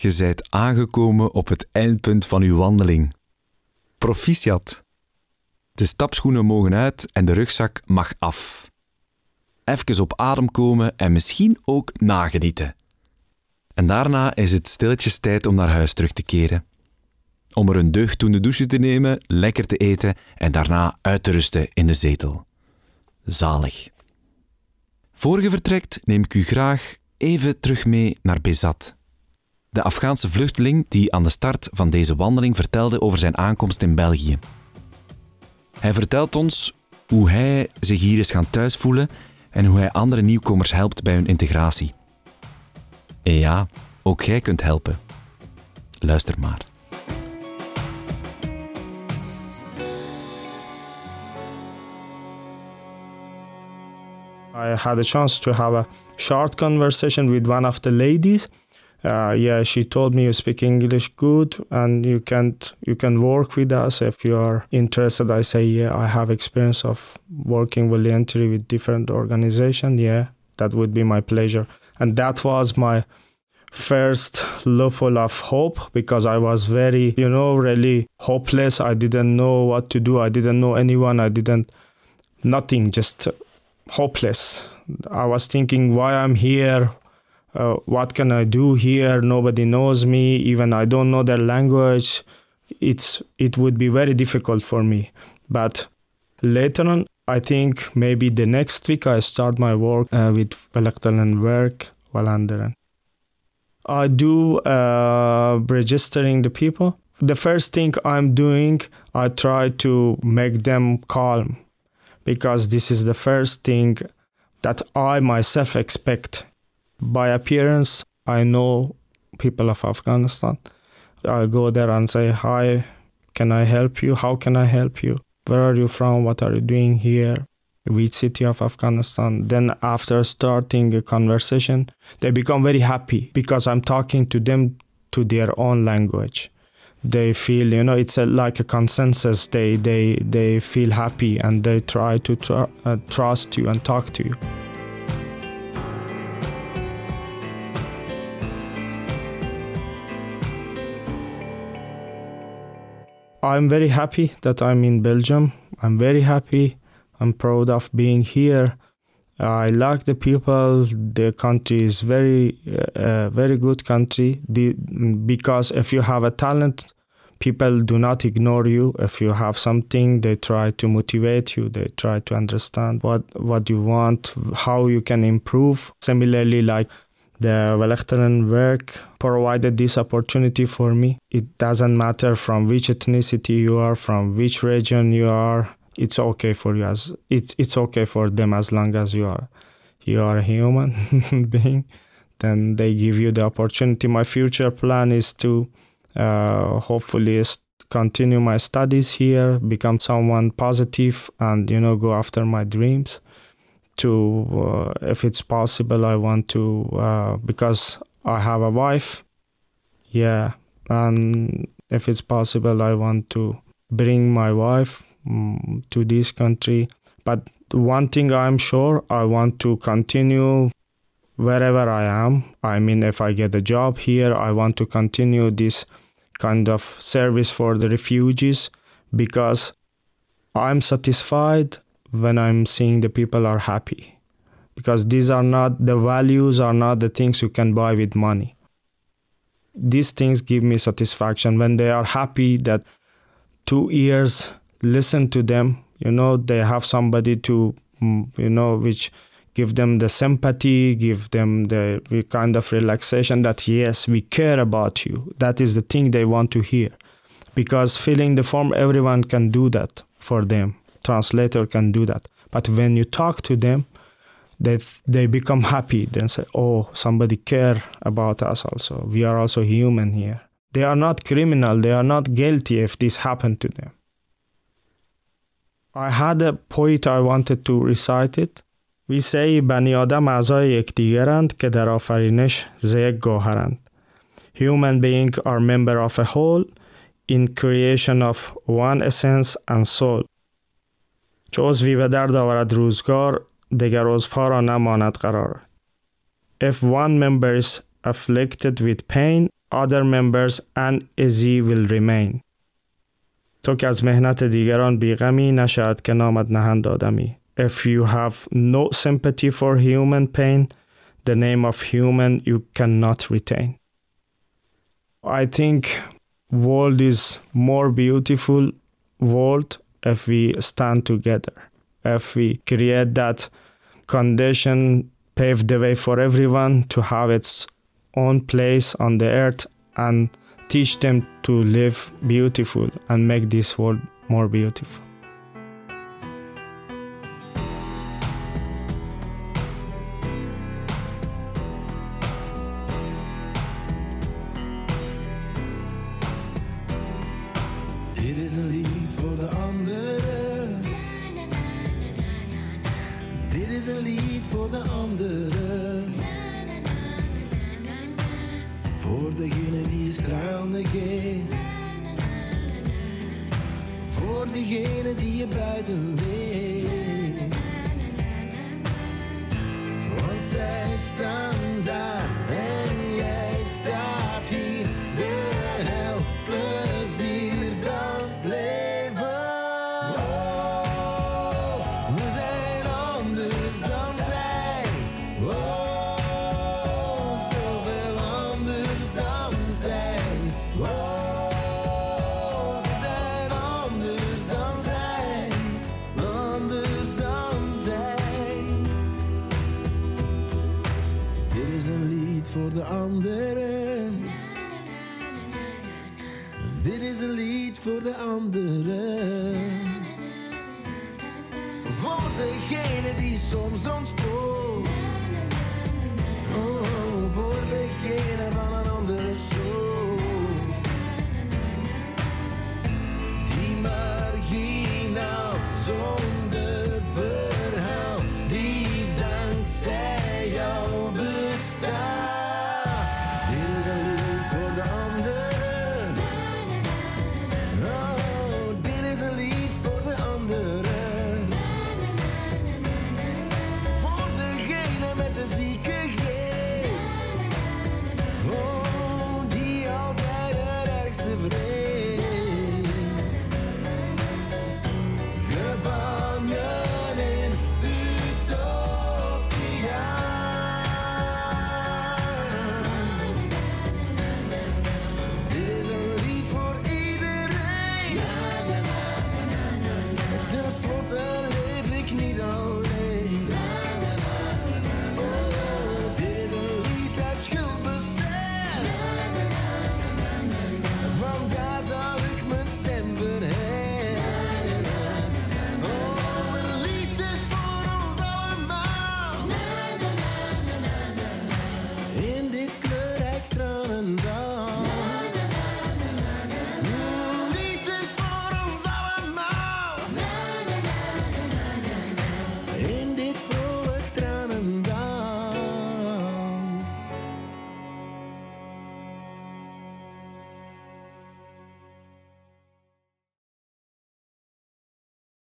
Je zijt aangekomen op het eindpunt van uw wandeling. Proficiat. De stapschoenen mogen uit en de rugzak mag af. Even op adem komen en misschien ook nagenieten. En daarna is het stilletjes tijd om naar huis terug te keren. Om er een deugddoende douche te nemen, lekker te eten en daarna uit te rusten in de zetel. Zalig. Voor je vertrekt neem ik u graag even terug mee naar Bezat. De Afghaanse vluchteling die aan de start van deze wandeling vertelde over zijn aankomst in België. Hij vertelt ons hoe hij zich hier is gaan thuisvoelen en hoe hij andere nieuwkomers helpt bij hun integratie. En ja, ook jij kunt helpen. Luister maar. I had a chance to have a short conversation with one of the ladies. Uh, yeah, she told me you speak English good and you can you can work with us if you are interested. I say yeah, I have experience of working voluntarily with different organizations. Yeah, that would be my pleasure. And that was my first level of hope because I was very, you know, really hopeless. I didn't know what to do. I didn't know anyone. I didn't nothing. Just hopeless. I was thinking why I'm here. Uh, what can I do here? Nobody knows me. Even I don't know their language. It's it would be very difficult for me. But later on, I think maybe the next week I start my work uh, with Velektelen work Walanderen. I do uh, registering the people. The first thing I'm doing, I try to make them calm because this is the first thing that I myself expect. By appearance, I know people of Afghanistan. I go there and say, Hi, can I help you? How can I help you? Where are you from? What are you doing here? Which city of Afghanistan? Then, after starting a conversation, they become very happy because I'm talking to them to their own language they feel you know it's a, like a consensus they they they feel happy and they try to tr- uh, trust you and talk to you i'm very happy that i'm in belgium i'm very happy i'm proud of being here I like the people. The country is very, uh, very good country. The, because if you have a talent, people do not ignore you. If you have something, they try to motivate you. They try to understand what what you want, how you can improve. Similarly, like the Vluchtelingenwerk provided this opportunity for me. It doesn't matter from which ethnicity you are, from which region you are. It's okay for you as it's it's okay for them as long as you are you are a human being. Then they give you the opportunity. My future plan is to uh, hopefully continue my studies here become someone positive and you know go after my dreams to uh, if it's possible i want to uh, because i have a wife yeah and if it's possible i want to bring my wife um, to this country. But one thing I'm sure I want to continue wherever I am. I mean, if I get a job here, I want to continue this kind of service for the refugees because I'm satisfied when I'm seeing the people are happy. Because these are not the values, are not the things you can buy with money. These things give me satisfaction when they are happy that two ears listen to them you know they have somebody to mm, you know which give them the sympathy give them the kind of relaxation that yes we care about you that is the thing they want to hear because filling the form everyone can do that for them translator can do that but when you talk to them they they become happy then say oh somebody care about us also we are also human here they are not criminal they are not guilty if this happened to them I had a poet I wanted to recite it. We say بنی آدم اعضای یکدیگرند که در آفرینش ز یک گوهرند. Human beings are member of a whole in creation of one essence and soul. چه عضوی به درد آورد روزگار دگر عضوها را نماند قرار. If one member is afflicted with pain, other members and Izzy will remain. تو که از مهنت دیگران بیغمی نشد که نامد نهند آدمی. If you have no sympathy for human pain, the name of human you cannot retain. I think world is more beautiful world if we stand together. If we create that condition, pave the way for everyone to have its own place on the earth and teach them to live beautiful and make this world more beautiful. Dit is een lied voor de anderen. Dit is een lied voor de anderen. Voor degene die straalde geeft. Voor degene die je buiten weet. Want zij staan de anderen. Dit is een lied voor de anderen. Voor degene die soms ons Oh. activity